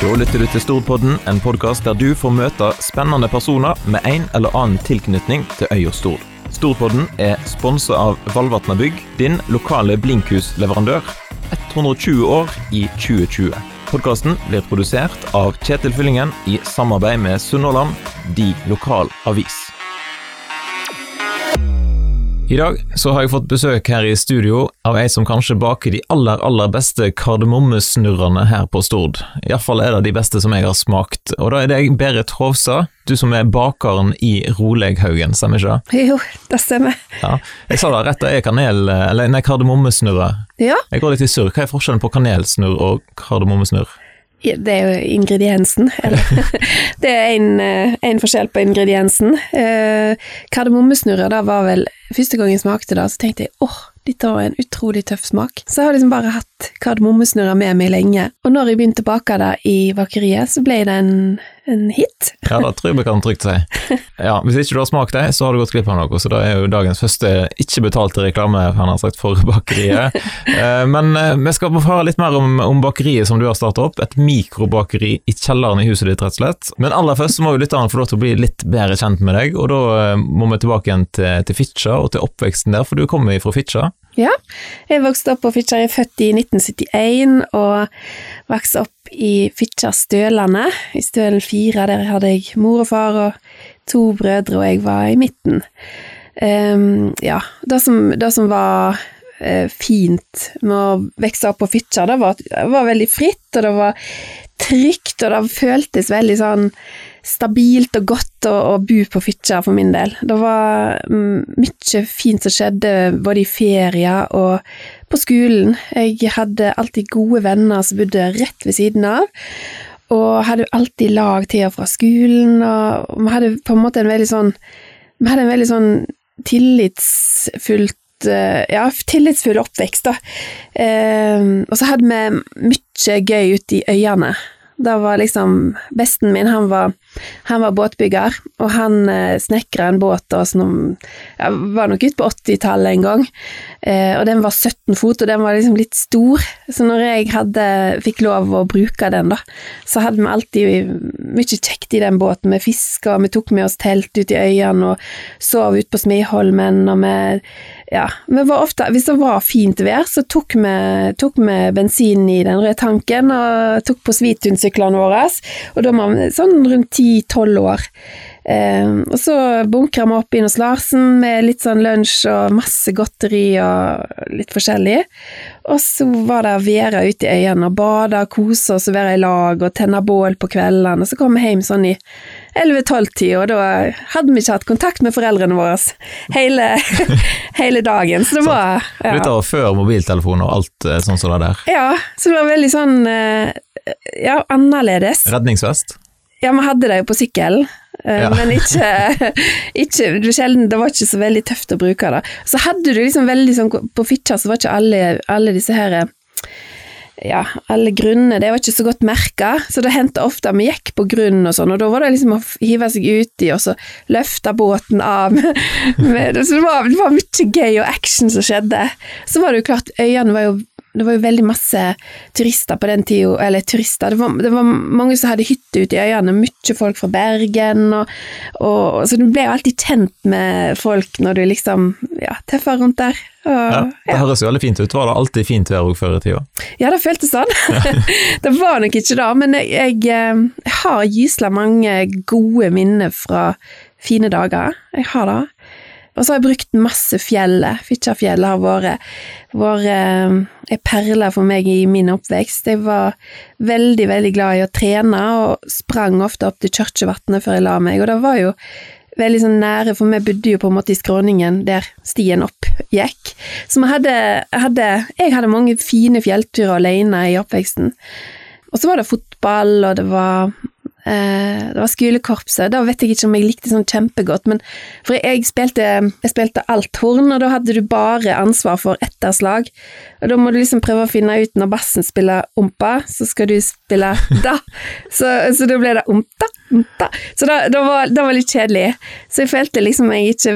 Da lytter du til Stordpodden, en podkast der du får møte spennende personer med en eller annen tilknytning til øya Stord. Storpodden er sponsa av Valvatna Bygg, din lokale blinkhusleverandør. 120 år i 2020. Podkasten blir produsert av Kjetil Fyllingen i samarbeid med Sunnhordland, de lokal avis. I dag så har jeg fått besøk her i studio av ei som kanskje baker de aller, aller beste kardemommesnurrene her på Stord. Iallfall er det de beste som jeg har smakt, og da er det jeg Berit Hovsa, du som er bakeren i Roleghaugen, stemmer ikke det? Jo, det stemmer. Ja, jeg sa det rett, det er kanel... eller nei, kardemommesnurre. Ja, Jeg går litt i surr, hva er forskjellen på kanelsnurr og kardemommesnurr? Det er jo ingrediensen. Eller, det er en, eh, forskjell på ingrediensen. Eh, Kardemommesnurrer, da var vel Første gang jeg smakte det, så tenkte jeg åh, dette var en utrolig tøff smak. Så jeg har liksom bare hatt kardemommesnurrer med meg lenge. Og når jeg begynte å bake det i bakeriet, så ble det en, en hit. Ja, det tror jeg vi kan trygt si. Ja, Hvis ikke du har smakt det, så har du gått glipp av noe, så det er jo dagens første ikke betalte reklame han har sagt, for bakeriet. Eh, Men eh, vi skal få høre litt mer om, om bakeriet som du har starta opp, et mikrobakeri i kjelleren i huset ditt, rett og slett. Men aller først så må jo lytterne få lov til å bli litt bedre kjent med deg, og da eh, må vi tilbake igjen til, til Fitja og til oppveksten der, for du kommer fra Fitcha. Ja, jeg vokste opp på Fitjar, jeg er født i 1971, og vokste opp i Fitjar Stølane, i Stølen 4, der hadde jeg mor og far og to brødre, og jeg var i midten. Um, ja, det som, det som var uh, fint med å vokse opp på Fitjar, det var det var veldig fritt, og det var trygt, og det føltes veldig sånn stabilt og godt å, å bo på Fitjar for min del. Det var mm, mye fint som skjedde både i ferier og på skolen. Jeg hadde alltid gode venner som bodde rett ved siden av, og hadde alltid lag til og fra skolen, og vi hadde på en måte en veldig sånn Vi hadde en veldig sånn tillitsfullt eh, ja, tillitsfull oppvekst, da. Eh, og så hadde vi mye gøy ute i øyene. Da var liksom Besten min, han var, han var båtbygger, og han eh, snekra en båt da, som ja, var nok ute på 80-tallet en gang. Eh, og den var 17 fot, og den var liksom litt stor. Så når jeg hadde, fikk lov å bruke den, da, så hadde vi alltid mye kjekt i den båten. Vi fiska, vi tok med oss telt ut i øyene og sov ute på Smeholmen, og vi ja, vi var ofte, hvis det var fint vær, så tok vi, tok vi bensin i den røde tanken og tok på Svitun-syklene våre, og da var vi sånn rundt 10-12 år. Eh, og så bunkra vi opp inn hos Larsen med litt sånn lunsj og masse godteri og litt forskjellig. Og så var det være ute i øyene og bade og kose oss og være i lag og tenne bål på kveldene. Og så kom vi hjem sånn i 11-12-tida, og da hadde vi ikke hatt kontakt med foreldrene våre hele, hele dagen. Så det var ja. Dette var før mobiltelefon og alt eh, sånn som det der. ja, så det var veldig sånn eh, ja, annerledes. Redningsvest? Ja, vi hadde det jo på sykkelen, eh, Ja. men ikke, ikke sjelden, det var ikke så veldig tøft å bruke det. Så hadde du liksom veldig sånn På Fitjar så var ikke alle, alle disse her ja, alle grunnene, det var ikke så godt merka, så det hendte ofte at vi gikk på grunn og sånn, og da var det liksom å hive seg uti og så løfte båten av. Med, så det var, det var mye gøy og action som skjedde. Så var det jo klart, øyene var jo det var jo veldig masse turister på den tida, eller turister, det var, det var mange som hadde hytte ute i øyene, mye folk fra Bergen, og, og, så du ble jo alltid kjent med folk når du liksom, ja, tøffa rundt der. Og, Ja, det høres jo veldig fint ut. Var det alltid fint vær òg før i tida? Ja, det føltes sånn. det var nok ikke det, men jeg, jeg, eh, jeg har gysla mange gode minner fra fine dager. Jeg har det. Og så har jeg brukt masse fjellet. Fitjarfjellet har vært, vært ei perle for meg i min oppvekst. Jeg var veldig, veldig glad i å trene, og sprang ofte opp til Kirkevatnet før jeg la meg, og det var jo veldig sånn nære, for vi bodde jo på en måte i skråningen der stien opp gikk. Så vi hadde, hadde Jeg hadde mange fine fjellturer alene i oppveksten. Og så var det fotball, og det var eh, det var skolekorpset. Da vet jeg ikke om jeg likte sånn kjempegodt, men for jeg spilte, jeg spilte althorn, og da hadde du bare ansvar for etterslag. Og da må du liksom prøve å finne ut når bassen spiller ompa, så skal du spille da. Så, så da ble det omta, omta. Så da, da, var, da var litt kjedelig. Så jeg følte liksom jeg ikke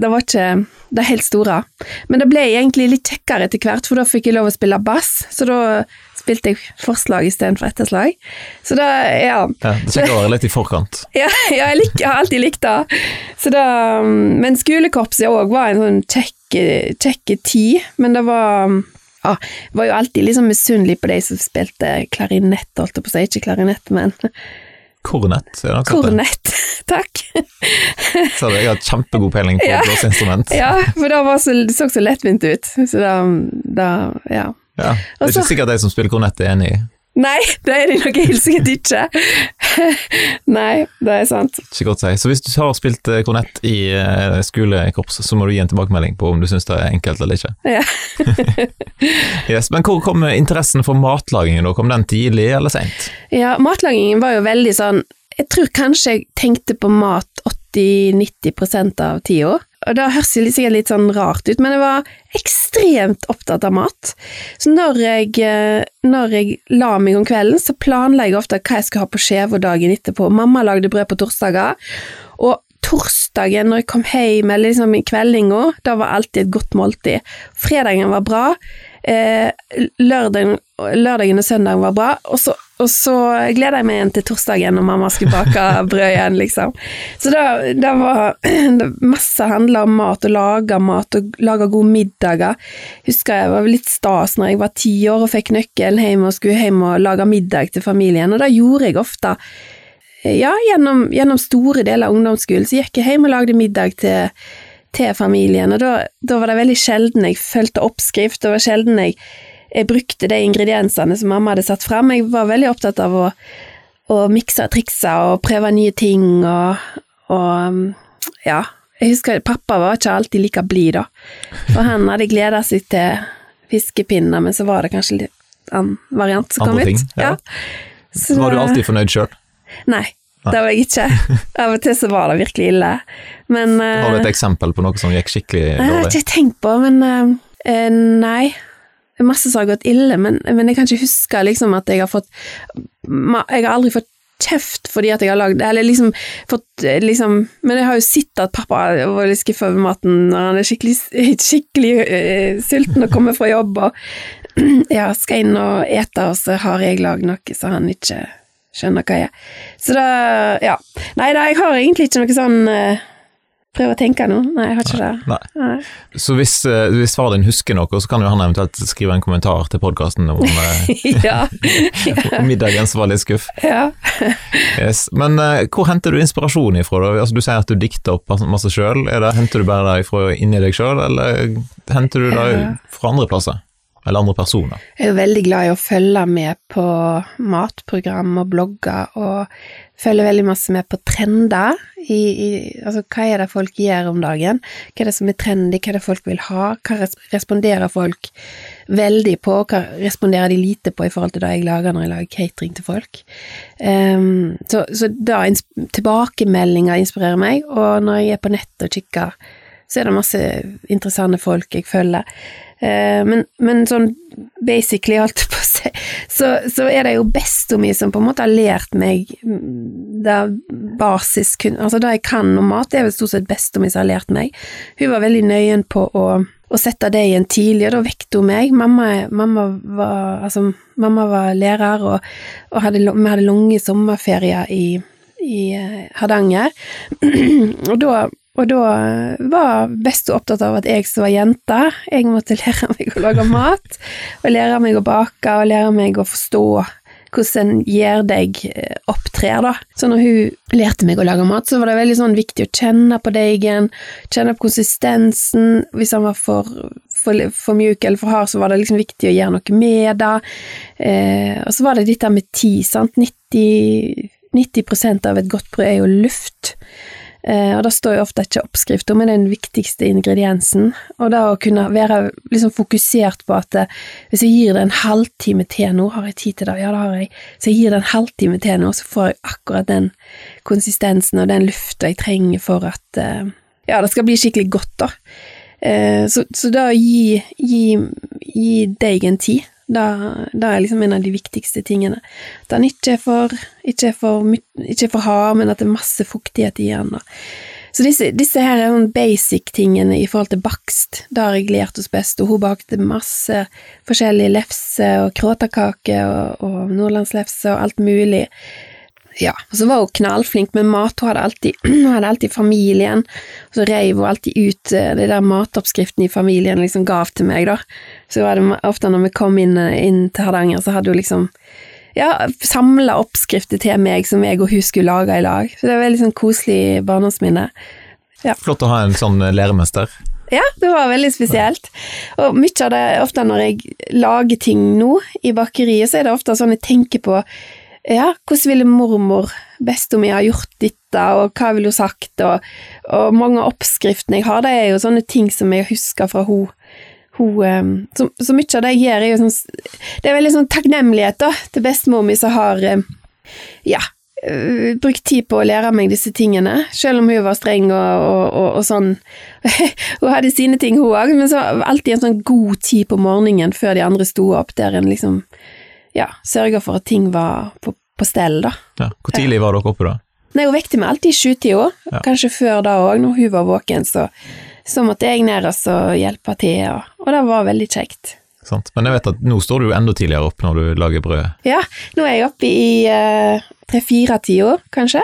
Det var ikke det helt store. Men det ble egentlig litt kjekkere etter hvert, for da fikk jeg lov å spille bass, så da spilte jeg forslag istedenfor etterslag. Så da, ja. Ja, det skal være litt i forkant. Ja, ja jeg, lik, jeg har alltid likt det. Så da, men skolekorpset òg var en sånn kjekk kjekk tid, men det var ja, var jo alltid liksom misunnelig på de som spilte klarinett, holdt jeg på å si, ikke klarinett, men Kornett, er det noe kornett. Takk. Så jeg har kjempegod peiling på Ja. blåseinstrument. Ja, for det, var så, det så så lettvint ut, så da, da ja. Ja. Det er ikke sikkert de som spiller kornett er enig i. Nei, det er de nok helt sikkert ikke. Nei, det er sant. Ikke godt å si. Så hvis du har spilt eh, kornett i eh, skolekorps, så må du gi en tilbakemelding på om du syns det er enkelt eller ikke. Ja. Yes. Men hvor kom interessen for matlagingen da? Kom den tidlig eller seint? Ja, matlagingen var jo veldig sånn Jeg tror kanskje jeg tenkte på mat 80-90% av tida. Og da høres det sikkert litt sånn rart ut, men jeg var ekstremt opptatt av mat. Så når jeg, eh, når jeg la meg om kvelden, så planla jeg ofte hva jeg skulle ha på skjeva dagen etterpå. Mamma lagde brød på torsdager, og torsdagen når jeg kom hjem, eller liksom i kveldinga, da var alltid et godt måltid. Fredagen var bra, eh, lørdagen, lørdagen og søndagen var bra, og så, og så gleder jeg meg igjen til torsdagen når mamma skulle bake brød igjen, liksom. Så da, da var det masse handla om mat, og laga mat, og laga gode middager. Husker jeg var litt stas når jeg var ti år og fikk nøkkelen hjem og skulle hjem og lage middag til familien, og det gjorde jeg ofte. Ja, gjennom, gjennom store deler av ungdomsskolen så gikk jeg hjem og lagde middag til, til familien, og da, da var det veldig sjelden jeg fulgte oppskrift, det var sjelden jeg, jeg brukte de ingrediensene som mamma hadde satt frem. Jeg var veldig opptatt av å, å mikse og trikse og prøve nye ting og, og um, ja. Jeg husker pappa var ikke alltid like blid, da. For han hadde gleda seg til fiskepinner, men så var det kanskje litt annen variant som kom ting, ut. ja. Så- Var du alltid fornøyd sjøl? Nei, det var jeg ikke. Av og til så var det virkelig ille. Men eh, Har du et eksempel på noe som gikk skikkelig dårlig? Jeg har jeg ikke tenkt på, men eh, eh, nei. Masse som har gått ille, men, men jeg kan ikke huske liksom at jeg har fått Jeg har aldri fått kjeft fordi at jeg har lagd Eller liksom fått eh, liksom Men jeg har jo sett at pappa var litt skuffa over maten når han er skikkelig, skikkelig uh, sulten og kommer fra jobb og ja, skal inn og ete, og så har jeg lagd noe så han ikke skjønner hva jeg er. Så da Ja. Nei da, jeg har egentlig ikke noe sånn eh, Prøv å tenke nå. Nei, jeg har ikke det. Nei. Så hvis, eh, hvis far din husker noe, så kan jo han eventuelt skrive en kommentar til podkasten om, eh, ja. om middagen som var litt skuff. ja. Yes. Men uh, hvor henter du inspirasjon ifra? da? Altså, du sier at du dikter opp masse sjøl. Henter du bare det ifra inni deg sjøl, eller henter du det fra andre plasser? Eller andre personer? Jeg er jo veldig glad i å følge med på matprogram og blogger, og følger veldig masse med på trender. I, i, altså, hva er det folk gjør om dagen? Hva er det som er trendy? Hva er det folk vil ha? Hva responderer folk veldig på? Hva responderer de lite på i forhold til det jeg lager når jeg lager catering til folk? Um, så, så da tilbakemeldinger inspirerer meg, og når jeg er på nett og kikker, så er det masse interessante folk jeg følger. Eh, men, men sånn basically, holdt på å si, så, så er det jo bestemor mi som på en måte har lært meg det basis Altså det jeg kan om mat, det er vel stort sett bestemor mi som har lært meg. Hun var veldig nøyen på å, å sette det igjen tidlig, og da vekket hun meg. Mamma, mamma, var, altså, mamma var lærer, og, og hadde, vi hadde lange sommerferier i, i eh, Hardanger. og da og da var Besto opptatt av at jeg som var jente, jeg måtte lære meg å lage mat, og lære meg å bake, og lære meg å forstå hvordan en gjør deg opptrer, da. Så når hun lærte meg å lage mat, så var det veldig sånn viktig å kjenne på deigen, kjenne på konsistensen, hvis han var for, for, for mjuk eller for hard, så var det liksom viktig å gjøre noe med det. Eh, og så var det dette med tid, sant. 90, 90% av et godt brød er jo luft. Eh, og da står jo ofte ikke oppskrifta, men den viktigste ingrediensen. Og da å kunne være liksom fokusert på at eh, hvis jeg gir det en halvtime til nå, har jeg tid til det? Ja, det har jeg. Så jeg gir det en halvtime til nå, så får jeg akkurat den konsistensen og den lufta jeg trenger for at eh, ja, det skal bli skikkelig godt, da. Så, så da å gi, gi, gi deigen tid, da er liksom en av de viktigste tingene. At den ikke er for, ikke er for, ikke er for hard, men at det er masse fuktighet i den. Så disse, disse her er noen basic-tingene i forhold til bakst, det har jeg lært hos best, og hun bakte masse forskjellige lefser og kråtakake og, og nordlandslefse og alt mulig. Ja, og så var hun knallflink med mat, hun hadde alltid, hadde alltid familien, og så reiv hun alltid ut eh, de der matoppskriftene i familien, liksom gav til meg, da. Så var det ofte når vi kom inn, eh, inn til Hardanger, så hadde hun liksom ja, samla oppskrifter til meg som jeg og hun skulle lage i lag. Så det var veldig sånn koselig barndomsminne. Ja. Flott å ha en sånn eh, læremester. Ja, det var veldig spesielt. Og mye av det, ofte når jeg lager ting nå i bakeriet, så er det ofte sånn jeg tenker på ja, hvordan ville mormor, bestemor, gjort dette, og hva ville hun sagt, og, og mange av oppskriftene jeg har, det er jo sånne ting som jeg husker fra hun hun, ehm, så, så, mye av det jeg gjør, er jo sånn Det er veldig sånn takknemlighet da, til bestemor mi som har ehm, ja, øh, brukt tid på å lære meg disse tingene, selv om hun var streng og, og, og, og sånn. hun hadde sine ting, hun òg, men så alltid en sånn god tid på morgenen før de andre sto opp, der en liksom ja, sørga for at ting var på, på stell, da. Ja. Hvor tidlig var dere oppe da? Nei, Hun vekte meg alltid i sjutida, ja. kanskje før da òg, når hun var våken, så, så måtte jeg ned og hjelpe til, og, og, det var veldig kjekt. Sant. Men jeg vet at nå står du jo enda tidligere opp når du lager brød. Ja, nå er jeg oppe i uh, tre-fire-tida, kanskje.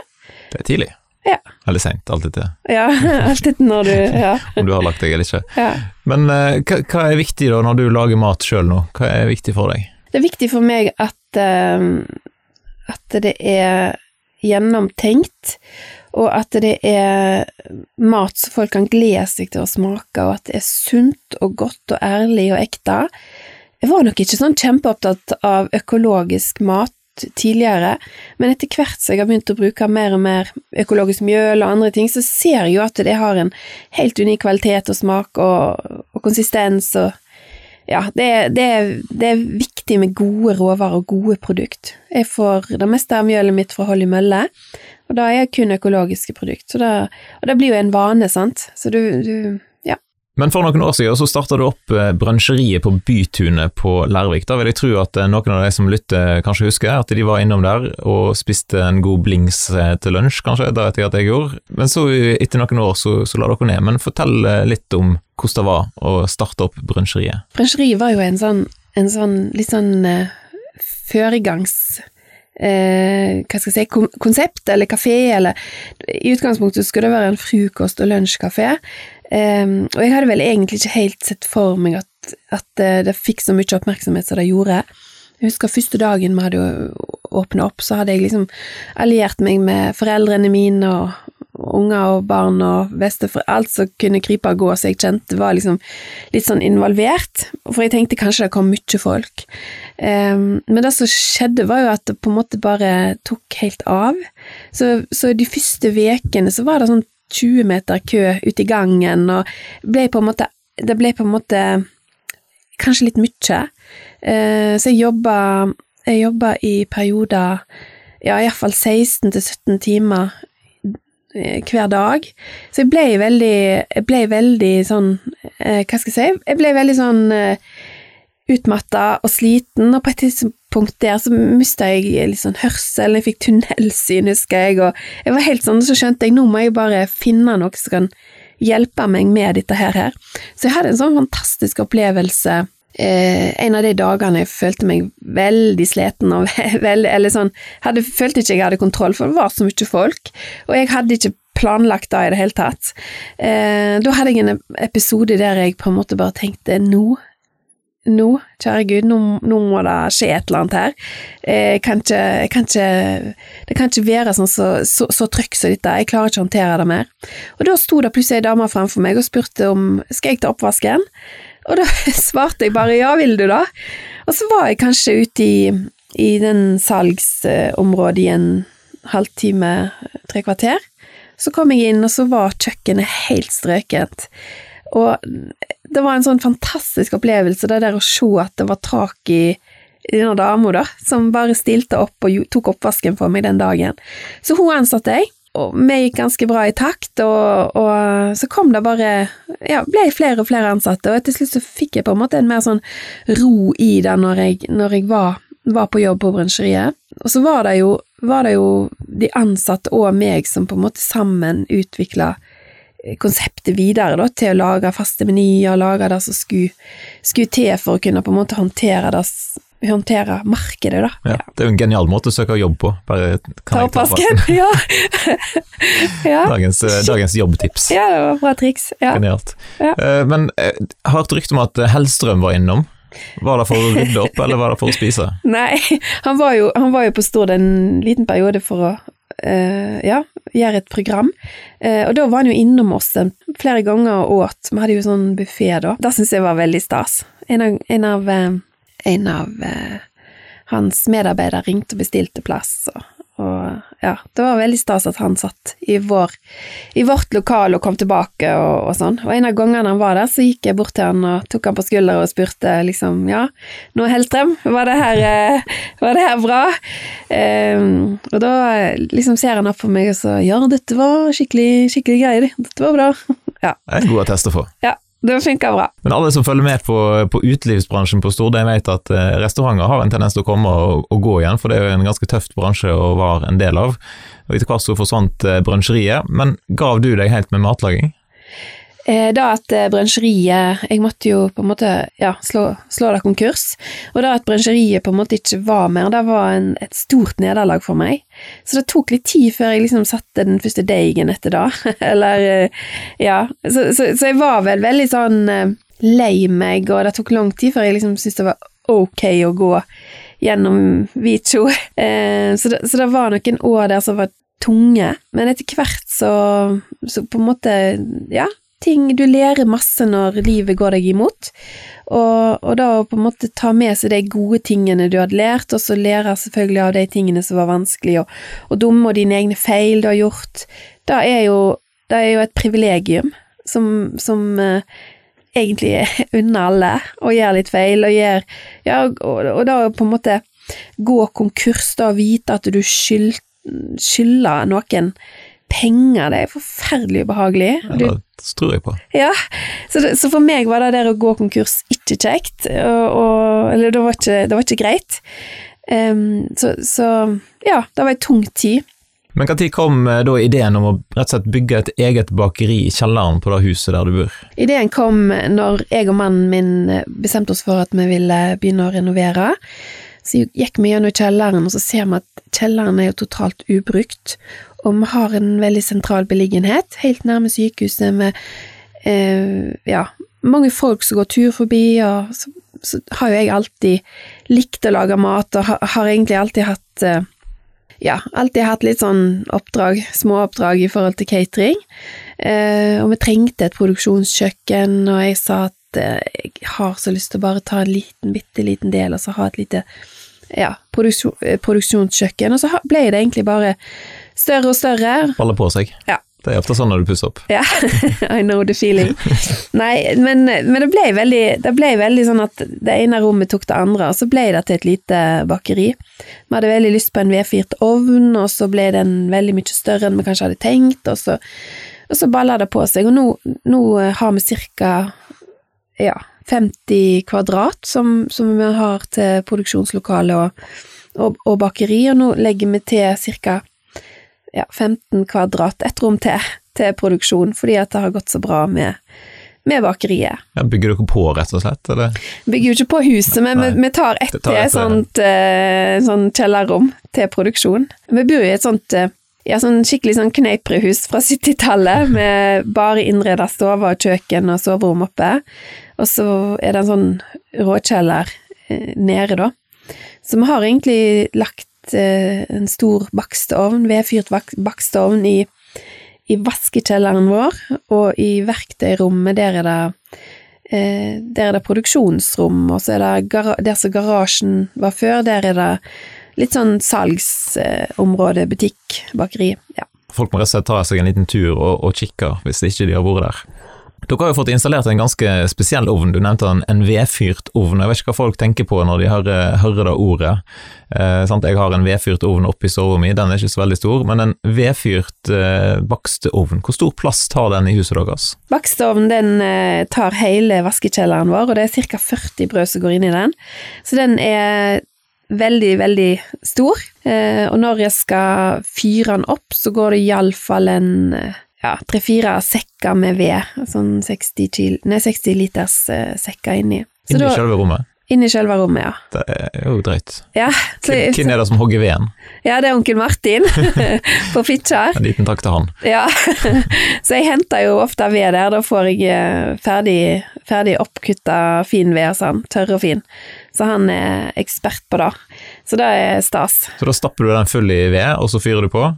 Det er tidlig. Ja. Eller seint, alltid til. Ja, alltid når du ja. Om du har lagt deg eller ikke. Ja. Men uh, hva, hva, er viktig da når du lager mat sjøl nå? Hva er viktig for deg? Det er viktig for meg at, uh, at det er gjennomtenkt, og at det er mat som folk kan glede seg til å smake, og at det er sunt og godt og ærlig og ekte. Jeg var nok ikke sånn kjempeopptatt av økologisk mat tidligere, men etter hvert som jeg har begynt å bruke mer og mer økologisk mjøl og andre ting, så ser jeg jo at det har en helt unik kvalitet og smak og, og konsistens og ja, det det, det er, viktig med gode råvarer og gode produkt. Jeg får det meste av mjølet mitt fra Holly mølle, og da er jeg kun økologiske produkt. Da, og det blir jo en vane, sant. Så du, du men for noen år siden så starta du opp brønsjeriet bransjeriet på Bytunet på Lærvik. Da vil jeg tro at eh, noen av de som lytter kanskje husker at de var innom der og spiste en god blings eh, til lunsj, kanskje. Det vet jeg at jeg gjorde. Men så etter noen år så, så la dere ned. Men fortell litt om hvordan det var å starte opp bransjeriet. Bransjeriet var jo en sånn, en sånn litt sånn uh, føregangs... Eh, hva skal jeg si, konsept eller kafé, eller I utgangspunktet skulle det være en frokost- og lunsjkafé, Um, og jeg hadde vel egentlig ikke helt sett for meg at, at eh, det fikk så mye oppmerksomhet som det gjorde. Jeg husker første dagen vi hadde åpna opp, så hadde jeg liksom alliert meg med foreldrene mine og unger og barn og besteforeldre, alt som kunne krype og gå, så jeg kjente var liksom litt sånn involvert. For jeg tenkte kanskje det kom mye folk. Men det som skjedde, var jo at det på en måte bare tok helt av. Så, så de første ukene så var det sånn 20 meter kø ute i gangen, og ble på en måte Det ble på en måte kanskje litt mye. Eh, så jeg jobba Jeg jobba i perioder ja, iallfall 16 til 17 timer hver dag. Så jeg ble veldig Jeg ble veldig sånn eh, Hva skal jeg si? Jeg ble veldig sånn utmatta og sliten, og på et tidspunkt der så mista jeg litt sånn hørsel, jeg fikk tunnelsyn, husker jeg, og jeg var helt sånn, så skjønte jeg nå må jeg bare finne noe som kan hjelpe meg med dette her. Så jeg hadde en sånn fantastisk opplevelse eh, en av de dagene jeg følte meg veldig sliten og veldig, eller sånn, hadde, følte ikke jeg hadde kontroll, for det var så mye folk, og jeg hadde ikke planlagt det i det hele tatt. Eh, da hadde jeg en episode der jeg på en måte bare tenkte nå nå, kjære Gud, nå, nå, må det skje et eller annet her. Jeg kan ikke, kan ikke Det kan ikke være sånn så, så, så trøkk som dette, jeg klarer ikke å håndtere det mer. Og da sto det plutselig ei dame framfor meg og spurte om skal jeg ta oppvasken, og da svarte jeg bare ja, vil du da? Og så var jeg kanskje ute i, i den salgsområdet i en halvtime, tre kvarter. Så kom jeg inn, og så var kjøkkenet helt strøkent. Og det var en sånn fantastisk opplevelse, det der å se at det var tak i denne dama, da, som bare stilte opp og tok oppvasken for meg den dagen. Så hun ansatte jeg, og vi gikk ganske bra i takt, og, og, så kom det bare Ja, ble flere og flere ansatte, og til slutt så fikk jeg på en måte en mer sånn ro i det når jeg, når jeg var, var, på jobb på bransjeriet. Og så var det jo, var det jo de ansatte og meg som på en måte sammen utvikla konseptet videre da, til å lage faste menyer, lage det som skulle, skulle til for å kunne på en måte håndtere det håndtere markedet, da. Ja, det er jo en genial måte å søke jobb på. Bare ta oppvasken! Ja. ja. Dagens, eh, dagens, jobbtips. Ja, det var bra triks. Ja. Genialt. Eh, men jeg har hørt rykte om at Hellstrøm var innom. Var det for å rydde opp, eller var det for å spise? Nei, han var jo, han var jo på Stord en liten periode for å uh, ja, gjøre et program. Uh, og da var han jo innom oss flere ganger og åt. Vi hadde jo sånn buffé da. Det syns jeg var veldig stas. En av, en av, uh, en av hans medarbeidere ringte og bestilte plass. Og og ja, det var veldig stas at han satt i, vår, i vårt lokal og kom tilbake og, og, sånn. Og en av gangene han var der, så gikk jeg bort til han og tok han på skulderen og spurte liksom ja, nå Hellstrøm, var det her, eh, var det her bra? Um, og da liksom ser han opp på meg og så ja, dette var skikkelig, skikkelig greier, dette var bra. ja. Det er en god attest å få. Ja, det funker bra. Men alle som følger med på, på utelivsbransjen på Stord, vet at eh, restauranter har en tendens til å komme og, og, gå igjen, for det er jo en ganske tøft bransje å være en del av. Og Etter hvert så forsvant eh, bransjeriet, men gav du deg helt med matlaging? Eh, da at eh, bransjeriet Jeg måtte jo på en måte ja, slå, slå det konkurs. Og da at bransjeriet på en måte ikke var mer, det var en, et stort nederlag for meg. Så det tok litt tid før jeg liksom satte den første deigen etter da. Eller eh, Ja. Så, så, så, jeg var vel veldig sånn lei meg, og det tok lang tid før jeg liksom syntes det var ok å gå gjennom Hvitsjo. Så, det, så det var noen år der som var tunge, men etter hvert så, så på en måte, ja, ting Du lærer masse når livet går deg imot, og, og da å på en måte ta med seg de gode tingene du hadde lært, og så lære selvfølgelig av de tingene som var vanskelig, og, og dumme og dine egne feil du har gjort, da er jo, det er jo et privilegium som, som eh, egentlig er unna alle, å gjøre litt feil, og gjør Ja, og, og da på en måte gå konkurs, da vite at du skylder noen penger, det er forferdelig ubehagelig. Du, ja, det tror jeg på. Ja, så, det, så, for meg var det der å gå konkurs ikke kjekt, og, og, eller det var ikke, det var ikke greit. Um, så, så, ja, det var ei tung tid. Men når kom eh, da ideen om å rett og slett bygge et eget bakeri i kjelleren på det huset der du bor? Ideen kom når jeg og mannen min bestemte oss for at vi ville begynne å renovere. Så gikk vi gjennom kjelleren, og så ser vi at kjelleren er jo totalt ubrukt, og vi har en veldig sentral beliggenhet, helt nærme sykehuset med eh, ja, mange folk som går tur forbi, og så, så, har jo jeg alltid likt å lage mat, og har, har egentlig alltid hatt eh, ja, alltid hatt litt sånn oppdrag, småoppdrag i forhold til catering. Eh, og vi trengte et produksjonskjøkken, og jeg sa at eh, jeg har så lyst til å bare ta en liten, bitte liten del, og så ha et lite ja, produksjon, eh, produksjonskjøkken. Og så ble det egentlig bare større og større. Baller på seg. Ja. Det er ofte sånn når du pusser opp. Ja, I know the feeling. Nei, men, men det, ble veldig, det, ble veldig, sånn at det ene rommet tok det andre, og så ble det til et lite bakeri. Vi hadde veldig lyst på en vedfyrt ovn, og så ble den veldig mye større enn vi kanskje hadde tenkt, og så, og så balla det på seg. Og nå, nå har vi cirka ja, 50 kvadrat som, som vi har til produksjonslokale og, og, og bakeri, og nå legger vi til ca ja, 15 kvadrat, ett rom til, til produksjon, fordi at det har gått så bra med, med bakeriet. Ja, bygger dere på, rett og slett? Eller? Bygger jo ikke på huset, men vi, vi, tar ett til et sånt, sånn kjellerrom til produksjon. Vi bor i et sånt uh, ja, sånn skikkelig sånn kneiprehus fra 70-tallet, med bare innreda stove og kjøkken og soverom oppe. Og så er det en sånn råkjeller eh, nede, da. Så vi har egentlig lagt Eh, en stor baksteovn, vedfyrt baksteovn i, i vaskekjelleren vår, og i verktøyrommet der er det eh, der er det produksjonsrom, og så er det der som garasjen var før, der er det litt sånn salgsområde, butikk, bakeri. Ja. Folk må rett og slett ta seg en liten tur og, og kikke hvis ikke de har vært der. Dere har jo fått installert en ganske spesiell ovn, du nevnte en, en vedfyrt ovn. Jeg vet ikke hva folk tenker på når de hører, hører det ordet. Eh, jeg har en vedfyrt ovn oppe i min. den er ikke så veldig stor, men en vedfyrt eh, baksteovn, hvor stor plass tar den i huset deres? Baksteovnen den eh, tar hele vaskekjelleren vår, og det er ca. 40 brød som går inn i den. Så den er veldig, veldig stor, eh, og når jeg skal fyre den opp, så går det iallfall en eh, ja, tre-fire sekker med ved, sånn 60, kilo, nei, 60 liters eh, sekker inni. Så Inni da- selve rommet. Inni selve rommet, ja. Det er jo drøyt. Ja, Hvem er det som hogger veden? ja, det er onkel Martin på Fitjar. En liten takk til han. Ja, så jeg henter jo ofte ved der, da får jeg ferdig, ferdig oppkutta fin ved, sånn, tørr og fin. Så han er ekspert på det. Så det er stas. Så da stapper du den full i ved, og så fyrer du på?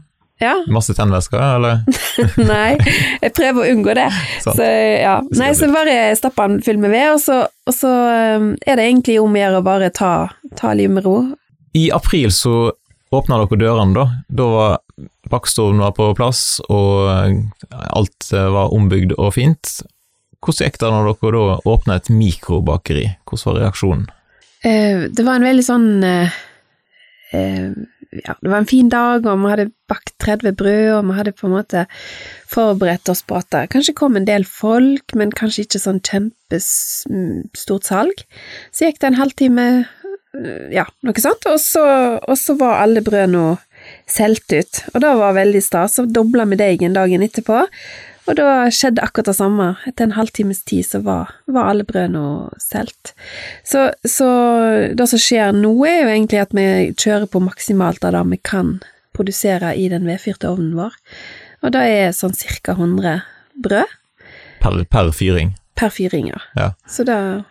Ja, Masse tennvæsker, eller? nei, jeg prøver å unngå det. Sant. Så ja, nei, så bare stapper den full med ved, og så, og så eh, er det egentlig om å gjøre å bare ta, ta livet med ro. I april så åpna dere dørene, da. Da var bakstoven var på plass, og alt eh, var ombygd og fint. Hvordan gikk det når dere da åpna et mikrobakeri? Hvordan var reaksjonen? Eh, det var en veldig sånn eh, eh, Ja, det var en fin dag, og vi hadde bakt 30 brød, og vi hadde på en måte forberedt oss på at det kanskje kom en del folk, men kanskje ikke sånn kjempestort salg. Så gikk det en halvtime, ja, noe sånt, og så, og så var alle brødene solgt ut. Og det var veldig stas. Så dobla vi deigen dagen etterpå. Og da skjedde akkurat det samme. Etter en halvtimes tid så var, var alle brødene solgt. Så, så det som skjer nå, er jo egentlig at vi kjører på maksimalt av det vi kan produsere i den vedfyrte ovnen vår. Og det er sånn ca. 100 brød Per, per fyring? per fyring, ja. Ja. Så da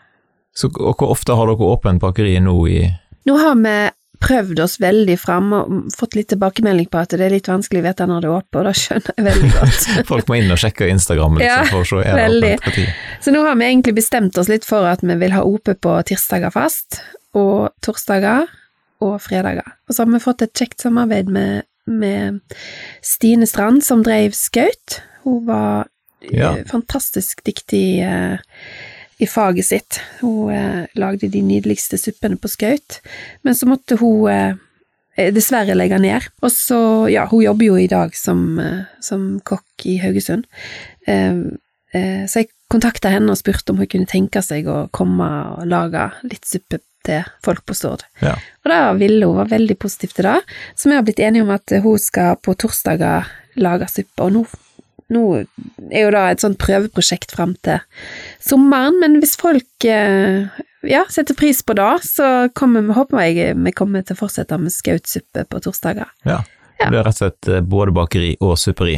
Så, og hvor ofte har dere åpent bakeriet nå i Nå har vi prøvd oss veldig fram og fått litt tilbakemelding på at det er litt vanskelig å vite når det er åpent, og det skjønner jeg veldig godt. Folk må inn og sjekke Instagram liksom, Ja, for å se er det åpent på tid. Så nå har vi egentlig bestemt oss litt for at vi vil ha OP på tirsdager fast, og torsdager og fredager. Og så har vi fått et kjekt samarbeid med, med Stine Strand, som drev Skaut. Hun var Ja. eh, fantastisk dyktig eh, i faget sitt. Hun eh, lagde de nydeligste suppene på Skaut, men så måtte hun eh, eh, dessverre legge ned. Og så, ja, hun jobber jo i dag som, eh, som kokk i Haugesund. Eh, eh, så jeg kontakta henne og spurte om hun kunne tenke seg å komme og lage litt suppe til folk på Stord. Ja. Og da ville hun, var veldig positiv til det, så vi har blitt enige om at hun skal på torsdager lage suppe, og nå, nå er jo da et sånt prøveprosjekt fram til sommeren, men hvis folk eh, ja, setter pris på det, så kommer, håper jeg vi kommer til å fortsette med skautsuppe på torsdager. Ja. Ja. Det er rett og slett eh, både bakeri og supperi.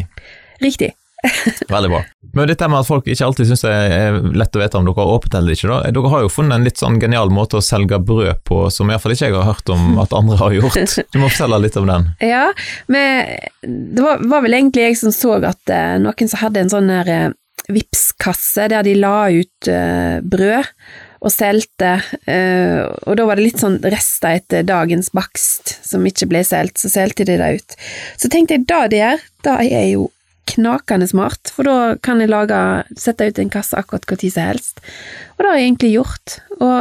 Riktig. Veldig bra. Men dette med at folk ikke alltid syns det er lett å vite om dere har åpent eller ikke, da. Dere har jo funnet en litt sånn genial måte å selge brød på som iallfall ikke jeg har hørt om at andre har gjort. Du må fortelle litt om den. Ja, men det var, var vel egentlig jeg som så at uh, noen som hadde en sånn der uh, Vipps-kasse der de la ut uh, brød og solgte, eh, og da var det litt sånn rester etter dagens bakst som ikke ble solgt, så solgte de det ut. Så tenkte jeg da der, da er jo knakende smart, for da kan jeg lage, sette ut en kasse akkurat tid som helst. Og det har jeg egentlig gjort, og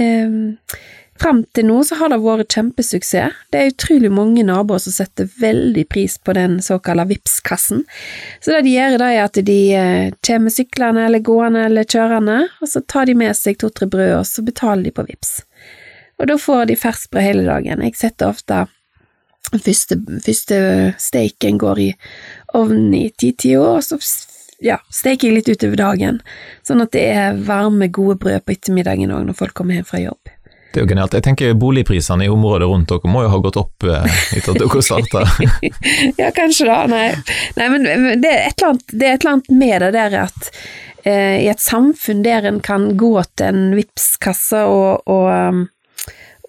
eh, Fram til nå så har det vært kjempesuksess. Det er utrolig mange naboer som setter veldig pris på den såkalte Vipps-kassen. Så det de gjør, det er at de eh, kommer syklende eller gående eller kjørende, og så tar de med seg to-tre brød, og så betaler de på Vipps. Og da får de ferskbrød hele dagen. Jeg setter ofte første, første steiken går i ovnen i ti-tida, og så ja, steker jeg litt utover dagen, sånn at det er varme, gode brød på ettermiddagen òg når folk kommer hjem fra jobb. Det er jo genialt. Jeg tenker boligprisene i området rundt dere må jo ha gått opp eh, etter at dere starta. Ja, kanskje da. Nei, Nei men men det er, et eller annet, det er et eller annet med det der at eh, i et samfunn der en kan gå til en Vipps-kasse og, og,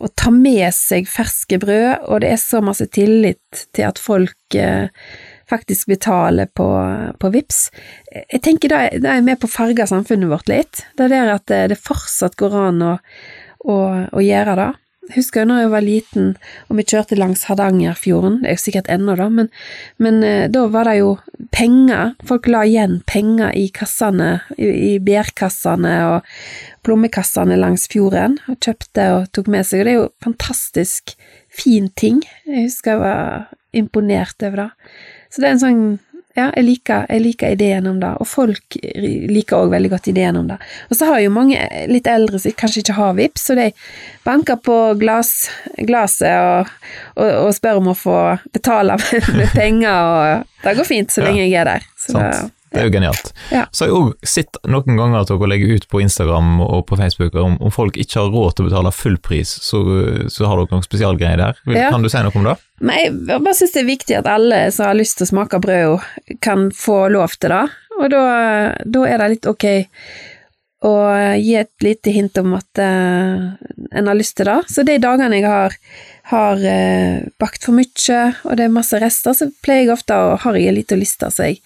og ta med seg ferske brød, og det er så masse tillit til at folk eh, faktisk betaler på, på VIPS. Jeg tenker da da er med på å farge samfunnet vårt litt. Det er der at det, det fortsatt går an å, å, å gjøre det. Jeg husker jo når jeg var liten og vi kjørte langs Hardangerfjorden, det er jo sikkert ennå da, men, men eh, da var det jo penger, folk la igjen penger i kassene, i, i bærkassene og plommekassene langs fjorden, og kjøpte og tok med seg, og det er jo fantastisk fin ting. Jeg husker jeg var imponert over det. Så det er en sånn ja, jeg liker, jeg liker ideen om det, og folk liker òg veldig godt ideen om det. Og så har jo mange litt eldre som kanskje ikke har VIPs, så de banker på glass, glaset og, og, og, spør om å få betale med, med penger, og det går fint så lenge jeg er der. Så Sant. Det er jo genialt. Ja. Så har jeg òg sett noen ganger at dere legger ut på Instagram og på Facebook om, om folk ikke har råd til å betale full pris, så, så har dere noen spesialgreier der. Ja. Kan du si noe om det? Men jeg bare syns det er viktig at alle som har lyst til å smake brød, kan få lov til det. Og da, da er det litt ok å gi et lite hint om at uh, en har lyst til det. Så de dagene jeg har, har uh, bakt for mye, og det er masse rester, så pleier jeg ofte å ha ei lita liste, så jeg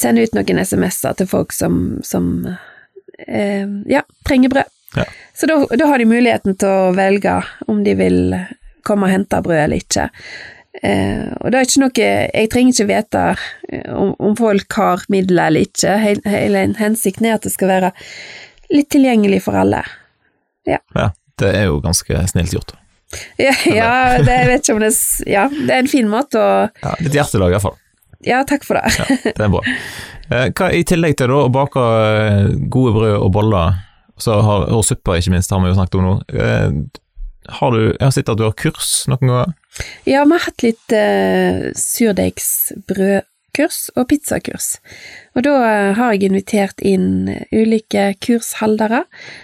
sender ut noen SMS-er til folk som, som eh, ja, trenger brød. Ja. Så da, da har de muligheten til å velge om de vil komme og hente brød eller ikke. Eh, og det er ikke noe Jeg trenger ikke vite om, om folk har midler eller ikke. Hele hensikten er at det skal være litt tilgjengelig for alle. Ja. ja det er jo ganske snilt gjort. Ja, ja det, jeg vet ikke om det Ja, det er en fin måte å Ja, Litt hjertelag, iallfall. Ja, takk for det. ja, det er bra. Eh, hva, I tillegg til da, å bake eh, gode brød og boller, så har, og supper ikke minst, har vi jo snakket om nå. Eh, har du, jeg har sett at du har kurs noen ganger? Ja, vi har hatt litt uh, surdeigsbrødkurs og pizzakurs. Og da har jeg invitert inn ulike kursholdere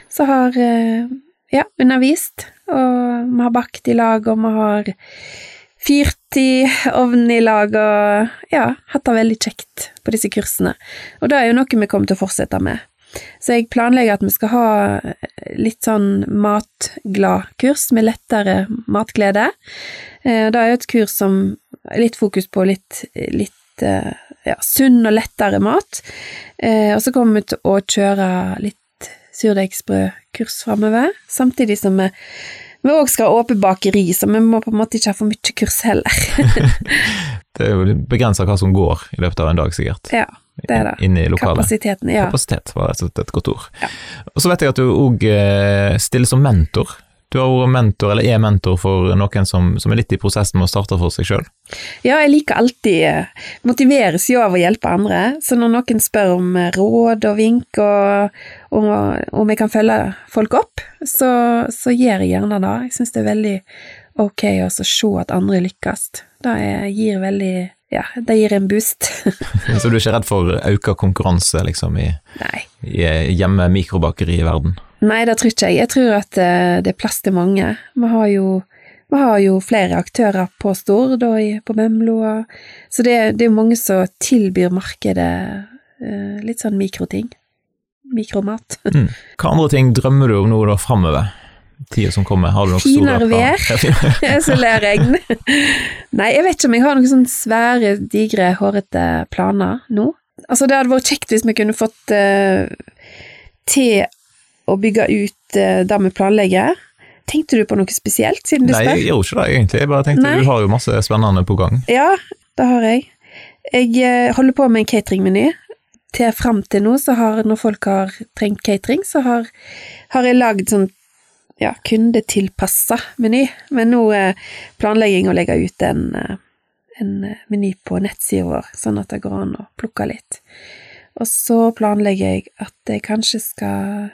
som har uh, ja, undervist, og vi har bakt i lag, og vi har fyrt i ovnen i lag, og ja, hatt det veldig kjekt på disse kursene. Og det er jo noe vi kommer til å fortsette med. Så jeg planlegger at vi skal ha litt sånn matglad-kurs med lettere matglede. Det er jo et kurs som er litt fokus på litt, litt ja, sunn og lettere mat. Og så kommer vi til å kjøre litt surdeigsbrødkurs framover, samtidig som vi vi òg skal ha åpent bakeri, så vi må på en måte ikke ha for mye kurs heller. det er jo begrensa hva som går i løpet av en dag, sikkert. Ja, det er det. Inne i lokalet. Kapasiteten, ja. Kapasitet var rett og slett et godt ord. Ja. Og så vet jeg at du òg stiller som mentor. Du har vært mentor, eller er mentor for noen som, som er litt i prosessen med å starte for seg sjøl. Ja, jeg liker alltid Motiveres jo av å hjelpe andre, så når noen spør om råd og vink og om jeg kan følge folk opp, så, så gjør jeg gjerne det. Jeg syns det er veldig ok å se at andre lykkes. Det gir veldig ja, det gir en boost. så du er ikke redd for økt konkurranse liksom, i, Nei. i hjemme mikrobakeri i verden? Nei, det tror ikke jeg. Jeg tror at det er plass til mange. Vi har jo, vi har jo flere aktører på Stord og på Memlo, så det, det er mange som tilbyr markedet litt sånn mikroting. Mikromat. mm. Hva andre ting drømmer du om nå da framover? tida som kommer? Har du noen Finere vær, så ler regn. Nei, jeg vet ikke om jeg har noen sånne svære, digre, hårete planer nå. Altså, det hadde vært kjekt hvis vi kunne fått uh, til å bygge ut uh, det vi planlegger. Tenkte du på noe spesielt, siden du spør? Nei, jeg gjorde ikke det egentlig. Jeg bare tenkte Nei. du har jo masse spennende på gang. Ja, det har jeg. Jeg uh, holder på med en cateringmeny. Til fram til nå, så har når folk har trengt catering, så har, har jeg lagd sånn ja, kundetilpassa meny, men nå eh, planlegger jeg å legge ut en, eh, en meny på nettsida vår, sånn at det går an å plukke litt. Og så planlegger jeg at jeg kanskje skal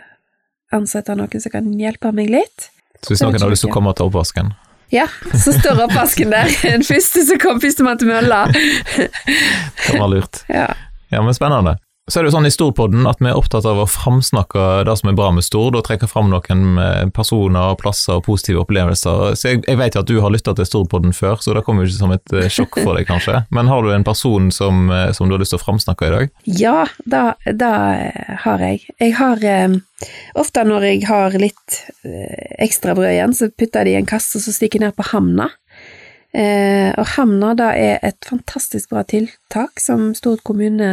ansette noen som kan hjelpe meg litt. Så hvis noen har lyst til å komme til oppvasken? Ja, så står oppvasken der. Den første som kom, førstemann til mølla. det var lurt. Ja. ja, men spennende. Så er det jo sånn i Storpodden at vi er opptatt av å framsnakke det som er bra med Stord, og trekke fram noen personer personer, plasser og positive opplevelser. Så jeg, jeg vet jo at du har lytta til Storpodden før, så det kommer jo ikke som et eh, sjokk for deg, kanskje. Men har du en person som, eh, som du har lyst til å framsnakke i dag? Ja, det har jeg. Jeg har eh, Ofte når jeg har litt eh, ekstra brød igjen, så putter jeg det i en kasse og så stikker jeg ned på Hamna. Eh, og Hamna da er et fantastisk bra tiltak som Stord kommune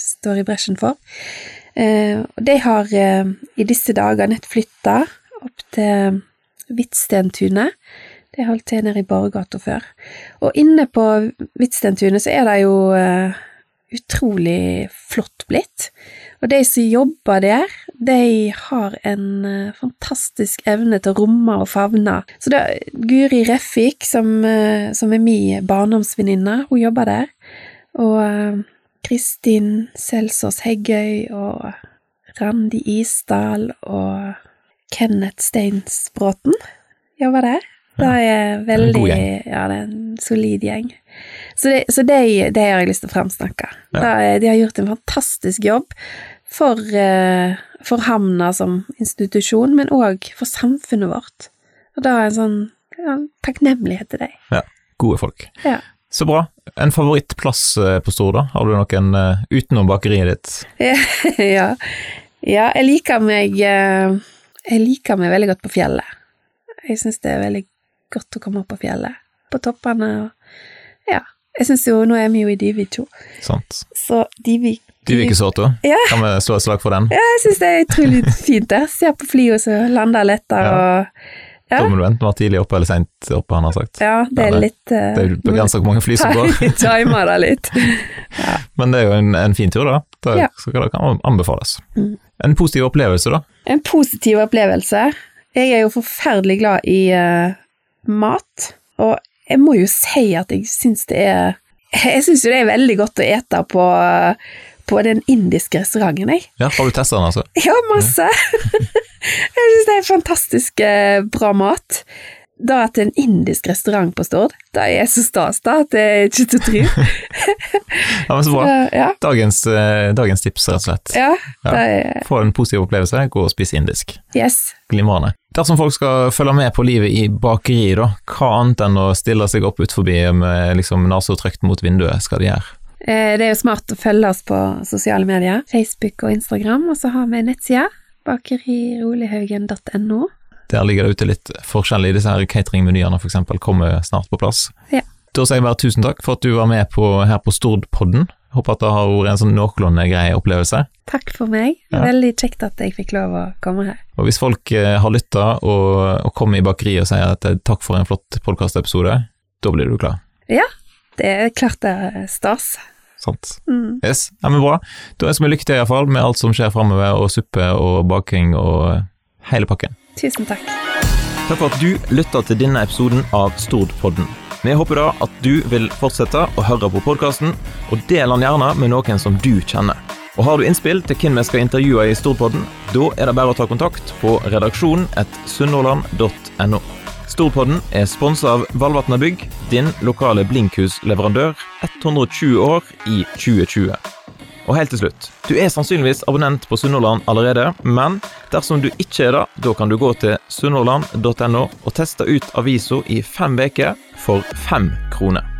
står i bresjen for. De har i disse dager nett flytta opp til Hvitstentunet. Det holdt til nede i Borgata før. Og inne på Hvitstentunet så er det jo utrolig flott blitt. Og de som jobber der, de har en fantastisk evne til å romme og favne. Så det er Guri Refik, som, som er min barndomsvenninne, hun jobber der. Og eh, Kristin Selsås Heggøy og Randi Isdal og Kenneth Steinsbråten jobber der. Det er veldig god gjeng. Ja, det er en solid gjeng. Så det, så det, det har jeg lyst til å fremsnakke. Ja. De har gjort en fantastisk jobb for, eh, for havna som institusjon, men òg for samfunnet vårt. Og da er en sånn ja, takknemlighet til deg. Ja. Gode folk. Ja. Så bra. En favorittplass eh, på Stord, da? Har du noen uh, utenom bakeriet ditt? ja. ja, jeg liker meg uh, Jeg liker meg veldig godt på fjellet. Jeg syns det er veldig godt å komme opp på fjellet. På toppene og Ja. Jeg syns jo Nå er vi jo i Divi2, Sant. så Divi Dyvikesoto, Ja. kan vi slå et slag for den? Ja, jeg syns det er utrolig fint der. Ser på flyet som lander lettere og Ja. Da må du enten være tidlig oppe eller seint oppe, han har sagt. Ja, det er Ja, litt Uh, Det er begrensa hvor mange fly som går, Timer det litt. men det er jo en, en fin tur, da. Det, Ja. Så det kan anbefales. Mm. En positiv opplevelse, da? En positiv opplevelse. Jeg er jo forferdelig glad i uh, mat, og jeg må jo si at jeg syns det er Jeg syns jo det er veldig godt å ete på, på den indiske restauranten, jeg. Ja, Har du testa den, altså? Ja, masse! jeg syns det er fantastisk eh, bra mat. Da at det en indisk restaurant på Stord, da er jeg så stas da at det er ikke til å tro. Ja, men Så bra. Ja, Dagens, eh, dagens tips, rett og slett. ja, Ja. er Få en positiv opplevelse, gå og spis indisk. Yes. Glimrende. Dersom folk skal følge med på livet i bakeriet, da, hva annet enn å stille seg opp utenfor med liksom nesa trykt mot vinduet, skal de gjøre? Eh, Det er jo smart å følge oss på sosiale medier, Facebook og Instagram, og så har vi nettsida bakerirolighaugen.no. Der ligger det ute litt forskjellig. Disse her cateringmenyene for eksempel kommer snart på plass. Ja. Da sier jeg bare tusen takk for at du var med på, her på Stordpodden. Håper at det har vært en sånn noenlunde grei opplevelse. Takk for meg. Ja. Veldig kjekt at jeg fikk lov å komme her. Og hvis folk eh, har lytta og, og kommer i bakeriet og sier at eh, takk for en flott podkastepisode, da blir du glad. Det er klart det er stas. Sant? Mm. Yes, ja, men bra. Da ønsker vi lykke til iallfall med alt som skjer framover, og suppe og baking og hele pakken. Tusen takk. Takk for at du lytta til denne episoden av Stordpodden. Vi håper da at du vil fortsette å høre på podkasten, og del den gjerne med noen som du kjenner. Og Har du innspill til hvem vi skal intervjue i Stordpodden, da er det bare å ta kontakt på redaksjonen sunnhordland.no. Stordpodden er sponsa av Valvatna Bygg, din lokale blinkhusleverandør, 120 år i 2020. Og helt til slutt, du er sannsynligvis abonnent på Sunnhordland allerede, men dersom du ikke er det, da kan du gå til sunnhordland.no og teste ut avisa i fem uker for fem kroner.